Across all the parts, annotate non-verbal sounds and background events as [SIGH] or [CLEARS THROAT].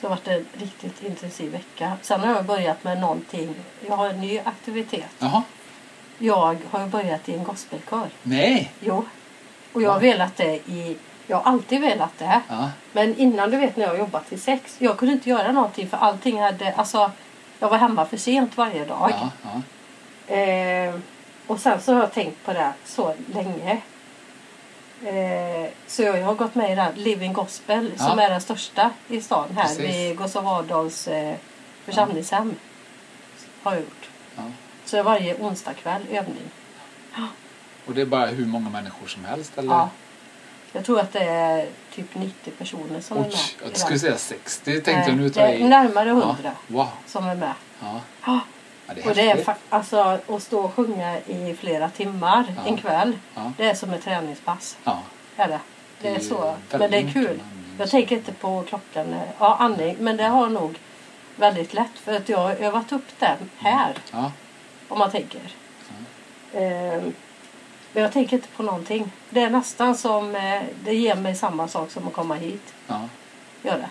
Så det har varit en riktigt intensiv vecka. Sen har jag börjat med någonting. Jag har en ny aktivitet. Jaha. Jag har börjat i en gospelkör. Nej. Jo. Och jag har velat det i... Jag har alltid velat det. Ja. Men innan du vet när jag har jobbat till sex. Jag kunde inte göra någonting för allting hade... Alltså, jag var hemma för sent varje dag. Ja. ja. Eh, och sen så har jag tänkt på det så länge. Eh, så jag har gått med i den Living Gospel Ja. som är den största i stan här Precis. vid Gustav Adolfs eh, församlingshem. Har jag gjort. ja. Så är varje onsdag kväll övning. Och det är bara hur många människor som helst? Eller? Ja. Jag tror att det är typ 90 personer som är Oj, med. i jag skulle säga 60. Det tänkte Nej, jag nu det jag är närmare Ja. 100 Wow. som är med. Ja. Det Och det är alltså att stå och sjunga i flera timmar Ja. en kväll. Ja. Det är som ett träningspass. Ja. Är det. Det är så. Men det är kul. Jag tänker inte på klockan. Ja, andning. Men det har nog väldigt lätt. För att jag har övat upp den här. Ja. Om man tänker. Ehm, men jag tänker inte på någonting. Det är nästan som... eh, Det ger mig samma sak som att komma hit. Ja. Gör det.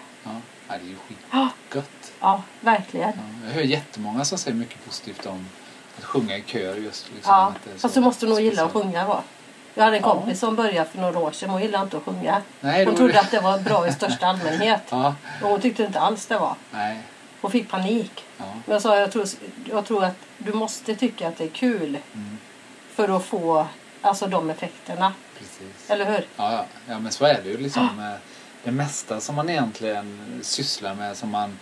Ja. Ja, det är ju Ja, skitgött. ja verkligen. Ja. Jag hör jättemånga som säger mycket positivt om att sjunga i kör just. Liksom, Ja, det är så fast du måste nog gilla att sjunga då. Jag hade en Ja. kompis som började för några år sedan. Hon gillade inte att sjunga. Nej, Hon trodde att det var bra i största allmänhet. [LAUGHS] Ja. Och hon tyckte inte alls det var. Nej. Hon fick panik. Ja. Men jag sa jag tror, jag tror att du måste tycka att det är kul Mm. för att få alltså, de effekterna. Precis. Eller hur? Ja, ja. ja, men så är det ju liksom. Det mesta som man egentligen sysslar med som man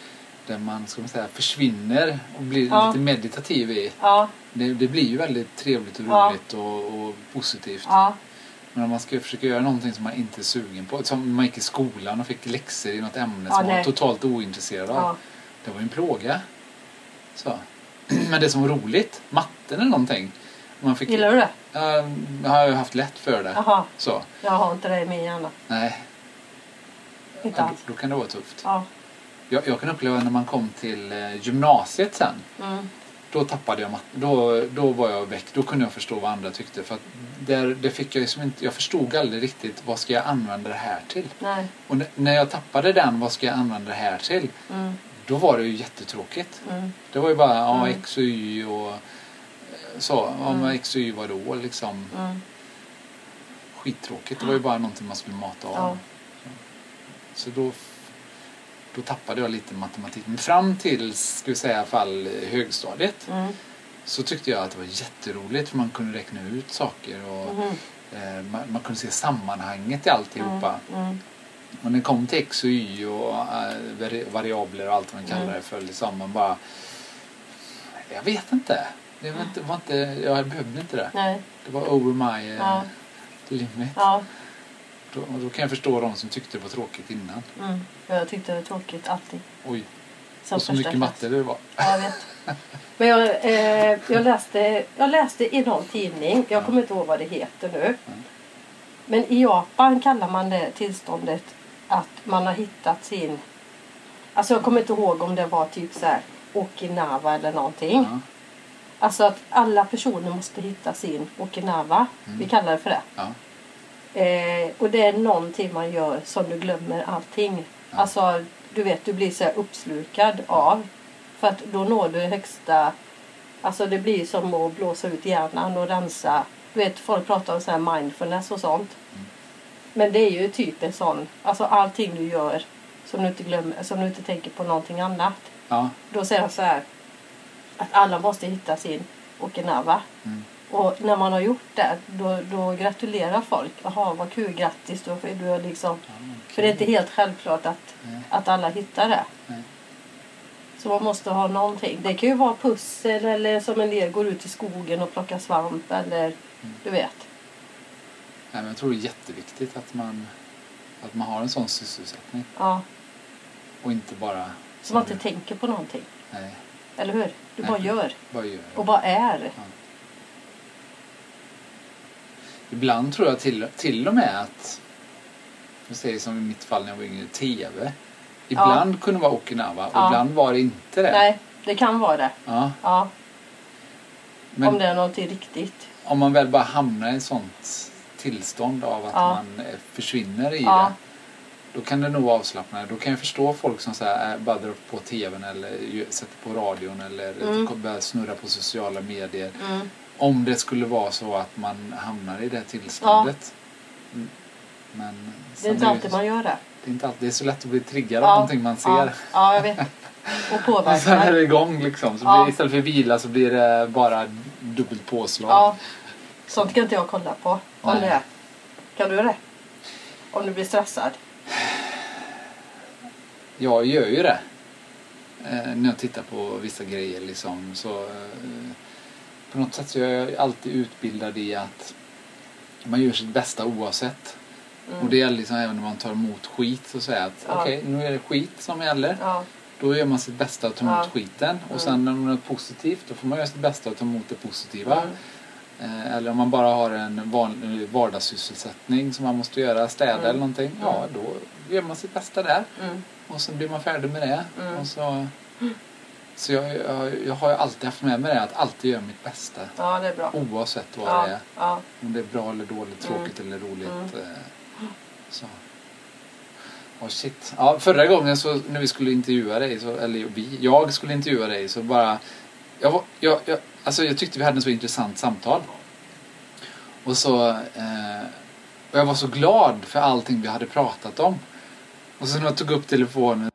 där man ska man säga, försvinner och blir Ja. lite meditativ i. Ja, Det, det blir ju väldigt trevligt och Ja. roligt och, och positivt. ja, Men om man ska försöka göra någonting som man inte är sugen på. Som man gick i skolan och fick läxor i något ämne Ja, som man var totalt ointresserad av. ja. Det var ju en plåga. Så. [CLEARS THROAT] Men det som var roligt, matten eller någonting. Man fick, Gillar du det? Ja, jag har ju haft lätt för det. Jaha, Så. jag har inte det i min hjärna. Nej, Ja, då, då kan det vara tufft. Ja. Jag, jag kan uppleva när man kom till eh, gymnasiet sen. Mm. Då tappade jag matten. Då, då var jag väck. Då kunde jag förstå vad andra tyckte. För där, det fick jag, liksom inte, jag förstod aldrig riktigt vad ska jag använda det här till. Nej. Och när jag tappade den, vad ska jag använda det här till? Mm. Då var det ju jättetråkigt. Mm. Det var ju bara ja, Mm. X och Y och eh, så. Ja, Mm. X och Y var då liksom Mm. skittråkigt. Det var ju bara någonting man skulle mata av. Ja. Så då, då tappade jag lite matematik. Men fram till, ska vi säga fall högstadiet. Mm. Så tyckte jag att det var jätteroligt för man kunde räkna ut saker och Mhm. eh, man, man kunde se sammanhanget i alltihopa. Mm. Mm. Och när det kom till X och Y och vari- variabler och allt vad man kallar Mm. det för. Liksom, man bara... Jag vet inte. Det var inte, var inte jag behövde inte det. Nej. Det var over my eh, Ja. limit. Ja. Då, och då kan jag förstå de som tyckte det var tråkigt innan. Mm. Jag tyckte det var tråkigt alltid. Oj, Som och så mycket klass. matte det var. Ja, jag vet. [LAUGHS] Men jag, eh, jag, läste, jag läste i någon tidning, jag kommer inte ihåg vad det heter nu. Mm. Men i Japan kallar man det tillståndet att man har hittat sin... Alltså jag kommer inte ihåg om det var typ så här Okinawa eller någonting. Ja, Alltså att alla personer måste hitta sin Okinawa. Mm. Vi kallar det för det. Eh, och det är någonting man gör som du glömmer allting. Ja. Alltså, du vet, du blir så uppslukad av. För att då når du högsta... Alltså det blir som att blåsa ut hjärnan och rensa. Du vet, folk pratar om så här mindfulness och sånt. Mm. Men det är ju typ en sån... Alltså allting du gör som du inte glömmer, som du inte tänker på någonting annat. ja. Då säger jag så här att alla måste hitta sin Okinawa. Mm. Och när man har gjort det, då, då gratulerar folk. Jaha, vad kul, grattis. Då, för, du har liksom, ja för det är inte helt självklart att, Nej. att alla hittar det. Nej. Så man måste ha någonting. Det kan ju vara pussel eller som en del går ut i skogen och plockar svamp eller Mm. du vet. Nej, men jag tror det är jätteviktigt att man, att man har en sån sysselsättning. Ja, Och inte bara... så man inte tänker på någonting. Nej, Eller hur? Du Nej. bara gör bara gör och bara är. Ibland tror jag till, till och med att, vi säger som i mitt fall när jag var yngre, TV. Ibland kunde vara Okinawa och Ja. ibland var det inte det. Nej, det kan vara det. Ja, Ja, men om det är någonting riktigt. om man väl bara hamnar i ett sånt tillstånd av att Ja. man eh, försvinner i Ja. det. Då kan det nog vara avslappnande. Då kan jag förstå folk som så här, äh, bara drar på tvn eller sätter på radion eller Mm. börjar snurra på sociala medier. Mm. Om det skulle vara så att man hamnar i det tillståndet. Mm. Men Det är inte alltid man gör det. det är inte alltid, det är så lätt att bli triggad Ja, av någonting man ser. Ja, ja jag vet. Och Och [LAUGHS] sen är påverkar. det igång liksom. Så Ja. blir, istället för vila så blir det bara dubbelt påslag. Ja. Sånt kan inte jag kolla på. Om det. Kan du det? Om du blir stressad? Jag gör ju det. Eh, när jag tittar på vissa grejer liksom. Så, eh, på något sätt så är jag alltid utbildad i att man gör sitt bästa oavsett. Mm. Och det gäller liksom även när man tar emot skit. Så säga att Ja. okej, nu är det skit som gäller. Ja. Då gör man sitt bästa att ta emot Ja. skiten. Och Mm. sen när det är positivt då får man göra sitt bästa att ta emot det positiva. Mm. Eh, Eller om man bara har en van- vardagssysselsättning som man måste göra, städa Mm. eller någonting. Ja, Mm. då gör man sitt bästa där. Mm. Och sen blir man färdig med det. Och så så jag, jag, jag har alltid haft med mig det att alltid göra mitt bästa. ja, det är bra. Oavsett vad det Ja. är. Ja. Om det är bra eller dåligt, tråkigt eller roligt. Mm. eh, Så. Oh shit. Ja, förra gången så när vi skulle intervjua dig, så, eller vi, jag skulle intervjua dig så bara... Jag, jag, jag, alltså jag tyckte vi hade en så intressant samtal. Och så... Eh, och jag var så glad för allting vi hade pratat om. Och så när jag tog upp telefonen